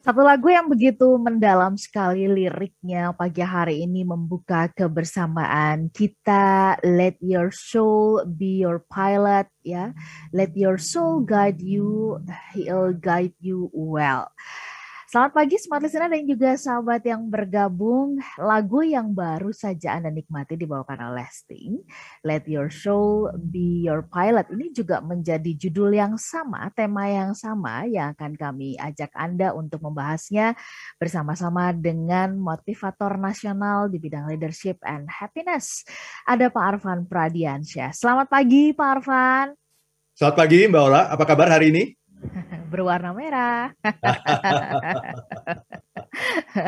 Satu lagu yang begitu mendalam sekali liriknya pagi hari ini membuka kebersamaan kita Let Your Soul Be Your Pilot ya. Let Your Soul Guide You, He'll Guide You Well. Selamat pagi Smart Listener dan juga sahabat yang bergabung. Lagu yang baru saja Anda nikmati dibawakan oleh Sting. Let Your Soul Be Your Pilot. Ini juga menjadi judul yang sama, tema yang sama yang akan kami ajak Anda untuk membahasnya bersama-sama dengan motivator nasional di bidang leadership and happiness. Ada Pak Arfan Pradiansyah. Selamat pagi Pak Arfan. Selamat pagi Mbak Ola, apa kabar hari ini? berwarna merah. Ya,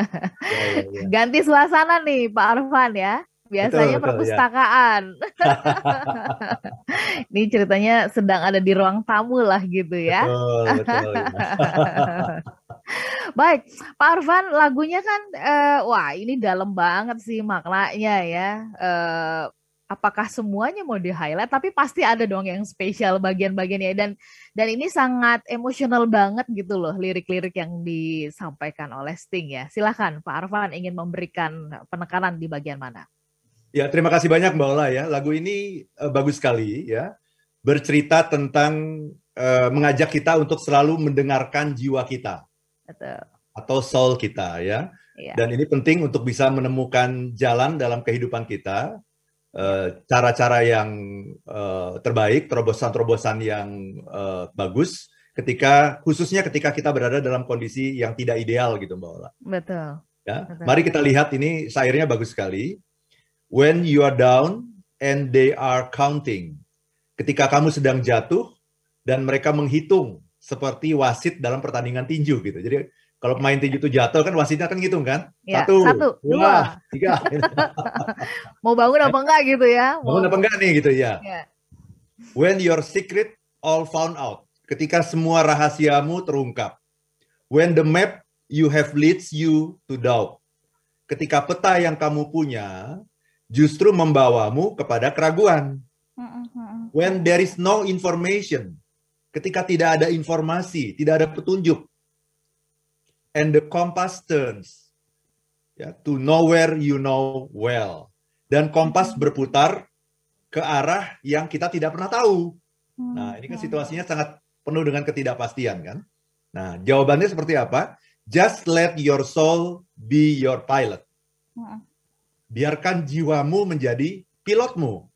ya, ya. Ganti suasana nih Pak Arfan ya. Biasanya betul, betul, perpustakaan. Ya. Ini ceritanya sedang ada di ruang tamu lah gitu ya. Betul, betul, ya. Baik, Pak Arfan, lagunya kan, uh, wah ini dalam banget sih maknanya ya. Uh, apakah semuanya mau di highlight tapi pasti ada dong yang spesial bagian-bagiannya. Dan dan ini sangat emosional banget gitu loh lirik-lirik yang disampaikan oleh Sting ya. Silahkan Pak Arfan ingin memberikan penekanan di bagian mana? Ya terima kasih banyak Mbak Ola ya. Lagu ini uh, bagus sekali ya. Bercerita tentang uh, mengajak kita untuk selalu mendengarkan jiwa kita. Betul. atau soul kita ya. ya dan ini penting untuk bisa menemukan jalan dalam kehidupan kita cara-cara uh, yang uh, terbaik, terobosan-terobosan yang uh, bagus ketika khususnya ketika kita berada dalam kondisi yang tidak ideal gitu Mbak Ola. Betul. Ya. Betul. Mari kita lihat ini syairnya bagus sekali. When you are down and they are counting. Ketika kamu sedang jatuh dan mereka menghitung seperti wasit dalam pertandingan tinju gitu. Jadi kalau pemain tinju itu jatuh kan wasitnya kan ngitung kan? Ya, satu, satu, dua, tiga. Mau bangun apa enggak gitu ya? Mau... Bangun apa enggak nih gitu ya? ya. When your secret all found out. Ketika semua rahasiamu terungkap. When the map you have leads you to doubt. Ketika peta yang kamu punya justru membawamu kepada keraguan. When there is no information. Ketika tidak ada informasi, tidak ada petunjuk and the compass turns ya to nowhere you know well. Dan kompas mm-hmm. berputar ke arah yang kita tidak pernah tahu. Nah, ini kan mm-hmm. situasinya sangat penuh dengan ketidakpastian kan. Nah, jawabannya seperti apa? Just let your soul be your pilot. Biarkan jiwamu menjadi pilotmu.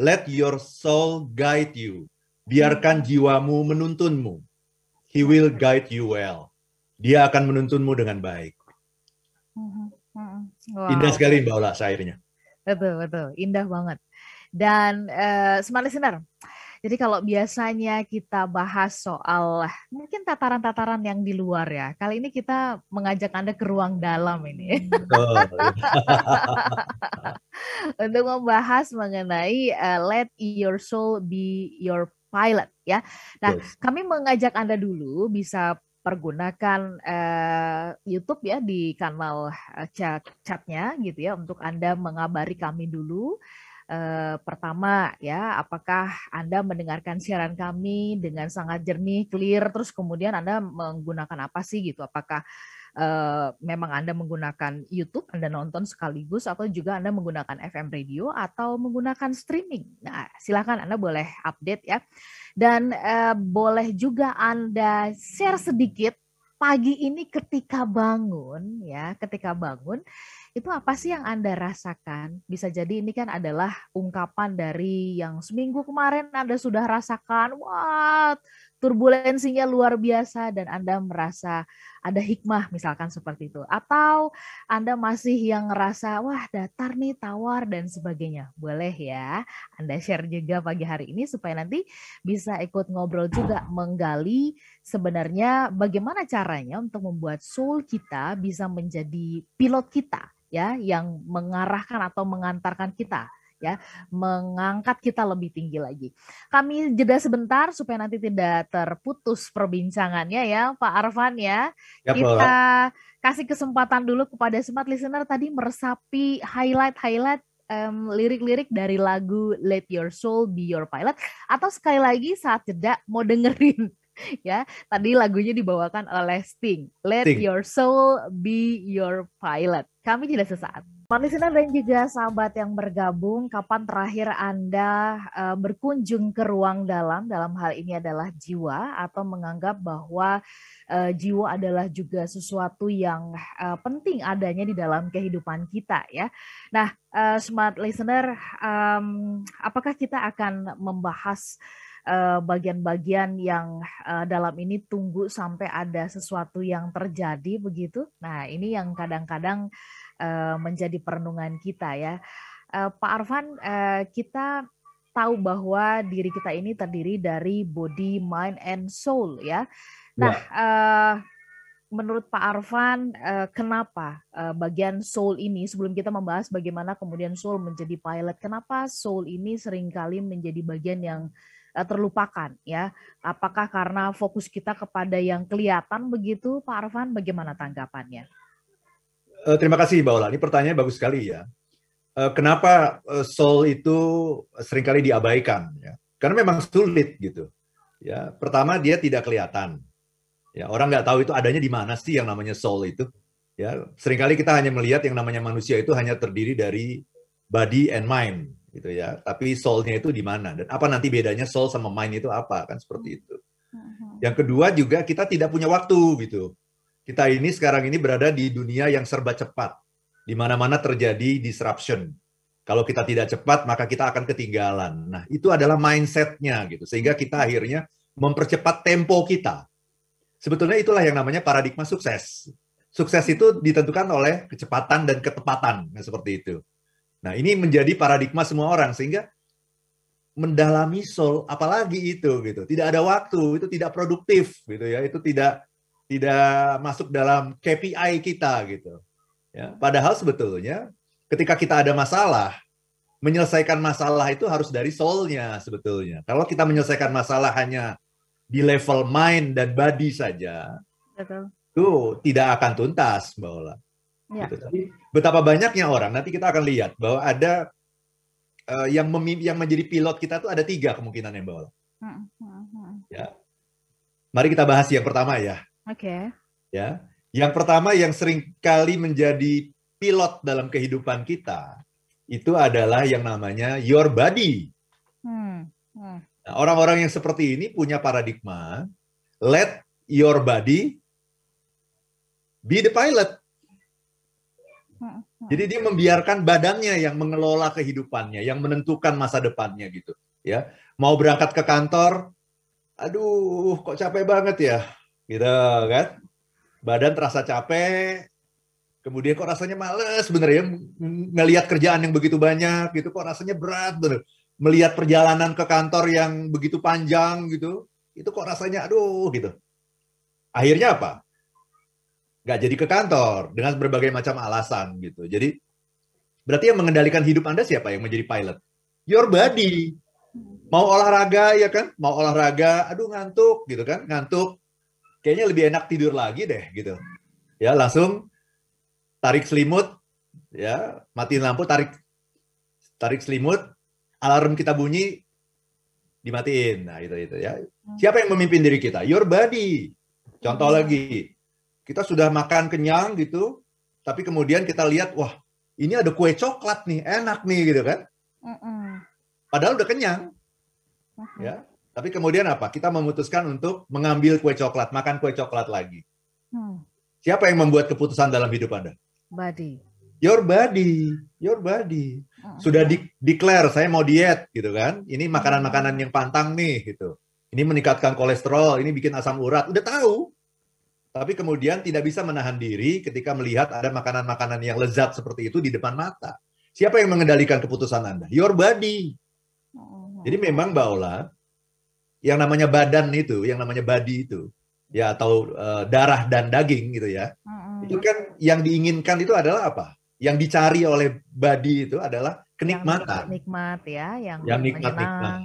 Let your soul guide you. Biarkan jiwamu menuntunmu. He will guide you well dia akan menuntunmu dengan baik. Mm-hmm. Mm-hmm. Wow. Indah sekali Mbak Ola syairnya. Betul, betul. Indah banget. Dan uh, smart listener, jadi kalau biasanya kita bahas soal mungkin tataran-tataran yang di luar ya, kali ini kita mengajak Anda ke ruang dalam ini. Untuk membahas mengenai uh, let your soul be your pilot ya. Nah, yes. kami mengajak Anda dulu bisa pergunakan uh, YouTube ya di kanal uh, chat chatnya gitu ya untuk anda mengabari kami dulu. Uh, pertama ya apakah anda mendengarkan siaran kami dengan sangat jernih clear terus kemudian anda menggunakan apa sih gitu? Apakah Uh, memang Anda menggunakan YouTube, Anda nonton sekaligus, atau juga Anda menggunakan FM radio atau menggunakan streaming. Nah, silakan Anda boleh update ya. Dan uh, boleh juga Anda share sedikit pagi ini ketika bangun ya, ketika bangun itu apa sih yang Anda rasakan? Bisa jadi ini kan adalah ungkapan dari yang seminggu kemarin Anda sudah rasakan, wah turbulensinya luar biasa dan Anda merasa ada hikmah misalkan seperti itu. Atau Anda masih yang ngerasa wah datar nih tawar dan sebagainya. Boleh ya Anda share juga pagi hari ini supaya nanti bisa ikut ngobrol juga menggali sebenarnya bagaimana caranya untuk membuat soul kita bisa menjadi pilot kita ya yang mengarahkan atau mengantarkan kita ya, mengangkat kita lebih tinggi lagi. Kami jeda sebentar supaya nanti tidak terputus perbincangannya ya, Pak Arfan ya. ya kita kasih kesempatan dulu kepada smart listener tadi meresapi highlight-highlight um, lirik-lirik dari lagu Let Your Soul Be Your Pilot atau sekali lagi saat jeda mau dengerin ya, tadi lagunya dibawakan oleh Sting. Let Sting. your soul be your pilot. Kami tidak sesaat. Listener dan juga sahabat yang bergabung, kapan terakhir Anda uh, berkunjung ke ruang dalam, dalam hal ini adalah jiwa, atau menganggap bahwa uh, jiwa adalah juga sesuatu yang uh, penting adanya di dalam kehidupan kita ya. Nah, uh, smart listener, apakah kita akan membahas bagian-bagian yang dalam ini tunggu sampai ada sesuatu yang terjadi begitu? Nah, ini yang kadang-kadang uh, menjadi perenungan kita ya. Uh, Pak Arfan, uh, kita tahu bahwa diri kita ini terdiri dari body, mind, and soul ya. Nah, ya. uh, menurut Pak Arfan, uh, kenapa uh, bagian soul ini sebelum kita membahas bagaimana kemudian soul menjadi pilot, kenapa soul ini sering kali menjadi bagian yang uh, terlupakan ya? Apakah karena fokus kita kepada yang kelihatan begitu, Pak Arfan? Bagaimana tanggapannya? Uh, terima kasih Mbak Ola. Ini pertanyaan bagus sekali ya. Uh, kenapa uh, soul itu sering kali diabaikan? Ya? Karena memang sulit gitu. Ya, pertama dia tidak kelihatan. Ya, orang nggak tahu itu adanya di mana sih yang namanya soul itu. Ya, sering kali kita hanya melihat yang namanya manusia itu hanya terdiri dari body and mind, gitu ya. Tapi soulnya itu di mana dan apa nanti bedanya soul sama mind itu apa kan seperti itu. Uh-huh. Yang kedua juga kita tidak punya waktu gitu kita ini sekarang ini berada di dunia yang serba cepat, di mana-mana terjadi disruption. Kalau kita tidak cepat, maka kita akan ketinggalan. Nah, itu adalah mindsetnya gitu, sehingga kita akhirnya mempercepat tempo kita. Sebetulnya itulah yang namanya paradigma sukses. Sukses itu ditentukan oleh kecepatan dan ketepatan, nah, seperti itu. Nah, ini menjadi paradigma semua orang, sehingga mendalami soul, apalagi itu gitu. Tidak ada waktu, itu tidak produktif gitu ya, itu tidak tidak masuk dalam KPI kita gitu. Ya, padahal sebetulnya ketika kita ada masalah, menyelesaikan masalah itu harus dari soulnya sebetulnya. Kalau kita menyelesaikan masalah hanya di level mind dan body saja, Betul. itu tidak akan tuntas, Mbak Ola. Ya. Gitu. Tapi betapa banyaknya orang, nanti kita akan lihat bahwa ada uh, yang yang menjadi pilot kita tuh ada tiga kemungkinan Mbak Ola. Hmm, hmm, hmm. Ya. Mari kita bahas yang pertama ya. Oke. Okay. Ya. Yang pertama yang sering kali menjadi pilot dalam kehidupan kita itu adalah yang namanya your body. Hmm. Hmm. Nah, orang-orang yang seperti ini punya paradigma let your body be the pilot. Hmm, hmm. Jadi dia membiarkan badannya yang mengelola kehidupannya, yang menentukan masa depannya gitu, ya. Mau berangkat ke kantor, aduh kok capek banget ya gitu kan? Badan terasa capek kemudian kok rasanya males bener ya ngelihat kerjaan yang begitu banyak gitu kok rasanya berat bener. Melihat perjalanan ke kantor yang begitu panjang gitu itu kok rasanya aduh gitu. Akhirnya apa? Nggak jadi ke kantor dengan berbagai macam alasan gitu. Jadi berarti yang mengendalikan hidup anda siapa yang menjadi pilot? Your body. Mau olahraga ya kan? Mau olahraga aduh ngantuk gitu kan? Ngantuk kayaknya lebih enak tidur lagi deh gitu. Ya langsung tarik selimut, ya matiin lampu, tarik tarik selimut, alarm kita bunyi, dimatiin. Nah itu itu ya. Siapa yang memimpin diri kita? Your body. Contoh hmm. lagi, kita sudah makan kenyang gitu, tapi kemudian kita lihat, wah ini ada kue coklat nih, enak nih gitu kan. Padahal udah kenyang. Ya, tapi kemudian apa? Kita memutuskan untuk mengambil kue coklat, makan kue coklat lagi. Hmm. Siapa yang membuat keputusan dalam hidup Anda? Body. Your body, your body. Hmm. Sudah di declare saya mau diet gitu kan. Ini makanan-makanan yang pantang nih gitu. Ini meningkatkan kolesterol, ini bikin asam urat. Udah tahu. Tapi kemudian tidak bisa menahan diri ketika melihat ada makanan-makanan yang lezat seperti itu di depan mata. Siapa yang mengendalikan keputusan Anda? Your body. Hmm. Jadi memang Mbak Ola, yang namanya badan itu, yang namanya body itu, ya atau uh, darah dan daging gitu ya. Mm-hmm. Itu kan yang diinginkan itu adalah apa? Yang dicari oleh body itu adalah kenikmatan. Yang nikmat ya, yang yang nikmat nikmat,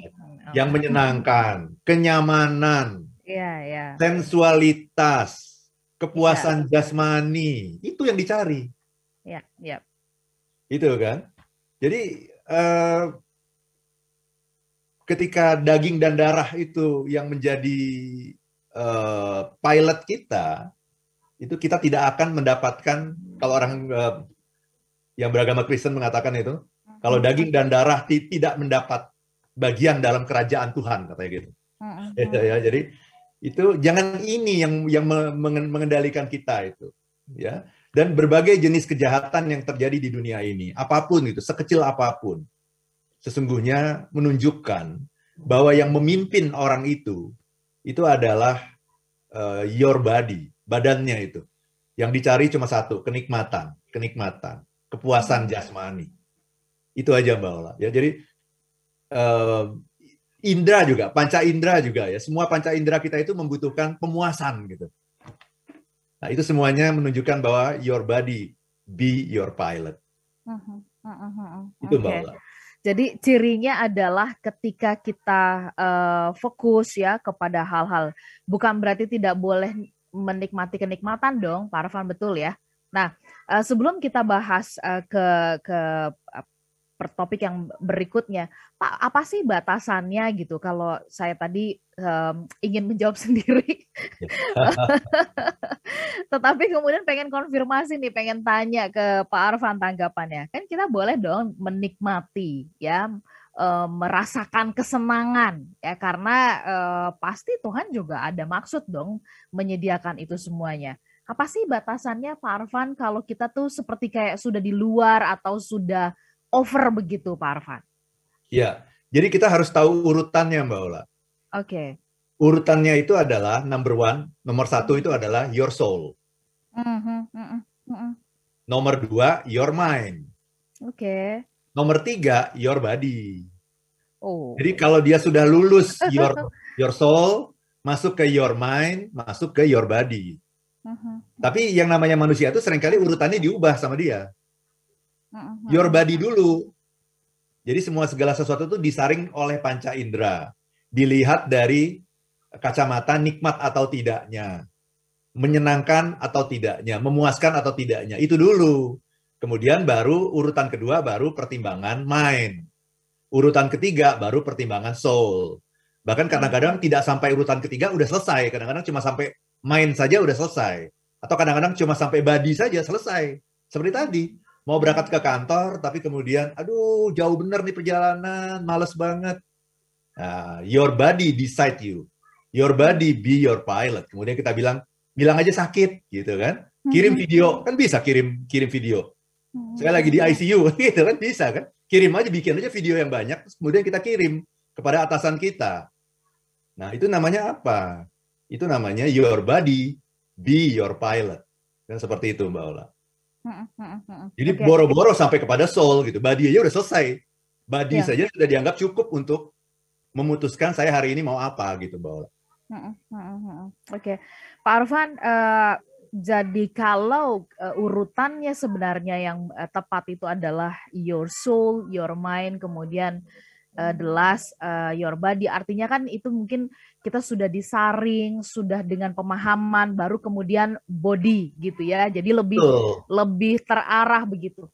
yang menyenangkan, kenyamanan, ya, ya. sensualitas, kepuasan ya. jasmani, itu yang dicari. Ya, ya. Itu kan. Jadi uh, ketika daging dan darah itu yang menjadi uh, pilot kita itu kita tidak akan mendapatkan kalau orang uh, yang beragama Kristen mengatakan itu kalau daging dan darah tidak mendapat bagian dalam kerajaan Tuhan katanya gitu. ya, ya, jadi itu jangan ini yang yang mengendalikan kita itu ya. Dan berbagai jenis kejahatan yang terjadi di dunia ini apa pun itu sekecil apa pun sesungguhnya menunjukkan bahwa yang memimpin orang itu itu adalah uh, your body badannya itu yang dicari cuma satu kenikmatan kenikmatan kepuasan jasmani itu aja mbak Ola ya jadi uh, indera juga, panca indera juga ya. Semua panca indera kita itu membutuhkan pemuasan gitu. Nah, itu semuanya menunjukkan bahwa your body be your pilot. Uh-huh, uh-huh, uh-huh. Itu okay. Mbak Jadi cirinya adalah ketika kita uh, fokus ya kepada hal-hal bukan berarti tidak boleh menikmati kenikmatan dong, Pak Arfan betul ya. Nah, uh, sebelum kita bahas uh, ke ke per topik yang berikutnya. Pak, apa sih batasannya gitu kalau saya tadi um, ingin menjawab sendiri. Tetapi kemudian pengen konfirmasi nih, pengen tanya ke Pak Arfan tanggapannya. Kan kita boleh dong menikmati ya merasakan kesenangan ya karena uh, pasti Tuhan juga ada maksud dong menyediakan itu semuanya. Apa sih batasannya Pak Arfan kalau kita tuh seperti kayak sudah di luar atau sudah over begitu Pak Arfan? Ya, jadi kita harus tahu urutannya Mbak Ola. Oke. Okay. Urutannya itu adalah number one, nomor satu itu adalah your soul. Mm -hmm, mm -hmm. Nomor dua, your mind. Oke. Okay. Nomor tiga, your body. Oh. Jadi kalau dia sudah lulus your your soul, masuk ke your mind, masuk ke your body. Uh -huh. Tapi yang namanya manusia itu sering kali urutannya diubah sama dia. Your body dulu. Jadi semua segala sesuatu itu disaring oleh panca indera. Dilihat dari kacamata nikmat atau tidaknya. Menyenangkan atau tidaknya, memuaskan atau tidaknya. Itu dulu. Kemudian baru urutan kedua baru pertimbangan mind. Urutan ketiga baru pertimbangan soul. Bahkan kadang-kadang tidak sampai urutan ketiga udah selesai. Kadang-kadang cuma sampai mind saja udah selesai. Atau kadang-kadang cuma sampai body saja selesai. Seperti tadi mau berangkat ke kantor tapi kemudian aduh jauh bener nih perjalanan males banget. Nah, your body decide you. Your body be your pilot. Kemudian kita bilang bilang aja sakit gitu kan. Kirim hmm. video kan bisa kirim kirim video. Saya lagi di ICU gitu kan bisa kan. Kirim aja bikin aja video yang banyak kemudian kita kirim kepada atasan kita. Nah itu namanya apa? Itu namanya your body be your pilot. Kan seperti itu mbak Ola jadi okay. boro-boro sampai kepada soul gitu. Body aja udah selesai. Body yeah. saja sudah dianggap cukup untuk memutuskan saya hari ini mau apa gitu, Mbak Oke, okay. Pak Arfan, uh, jadi kalau uh, urutannya sebenarnya yang uh, tepat itu adalah your soul, your mind, kemudian uh, the last uh, your body. Artinya kan itu mungkin kita sudah disaring, sudah dengan pemahaman, baru kemudian body gitu ya. Jadi lebih oh. lebih terarah begitu.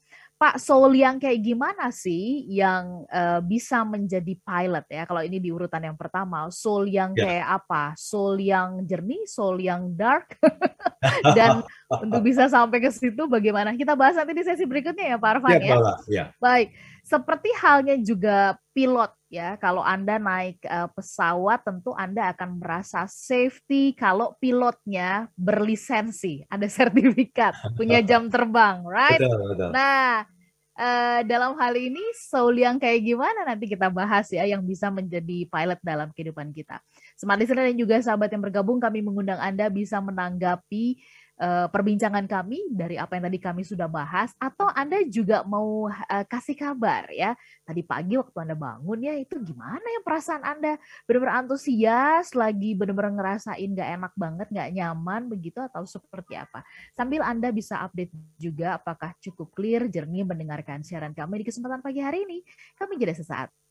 Pak soul yang kayak gimana sih yang uh, bisa menjadi pilot ya? Kalau ini di urutan yang pertama, soul yang yeah. kayak apa? Soul yang jernih, soul yang dark, dan untuk bisa sampai ke situ bagaimana? Kita bahas nanti di sesi berikutnya ya, Pak Arfan yeah, ya. Yeah. Baik, seperti halnya juga pilot ya. Kalau Anda naik uh, pesawat, tentu Anda akan merasa safety kalau pilotnya berlisensi, ada sertifikat, punya jam terbang, right? Betul, betul. Nah uh, dalam hal ini soul yang kayak gimana nanti kita bahas ya yang bisa menjadi pilot dalam kehidupan kita. Smart listener dan juga sahabat yang bergabung kami mengundang Anda bisa menanggapi uh, perbincangan kami dari apa yang tadi kami sudah bahas atau Anda juga mau uh, kasih kabar ya. Tadi pagi waktu Anda bangun ya itu gimana ya perasaan Anda? Benar-benar antusias, lagi benar-benar ngerasain gak enak banget, gak nyaman begitu atau seperti apa? Sambil Anda bisa update juga apakah cukup clear, jernih mendengarkan siaran kami di kesempatan pagi hari ini. Kami jeda sesaat.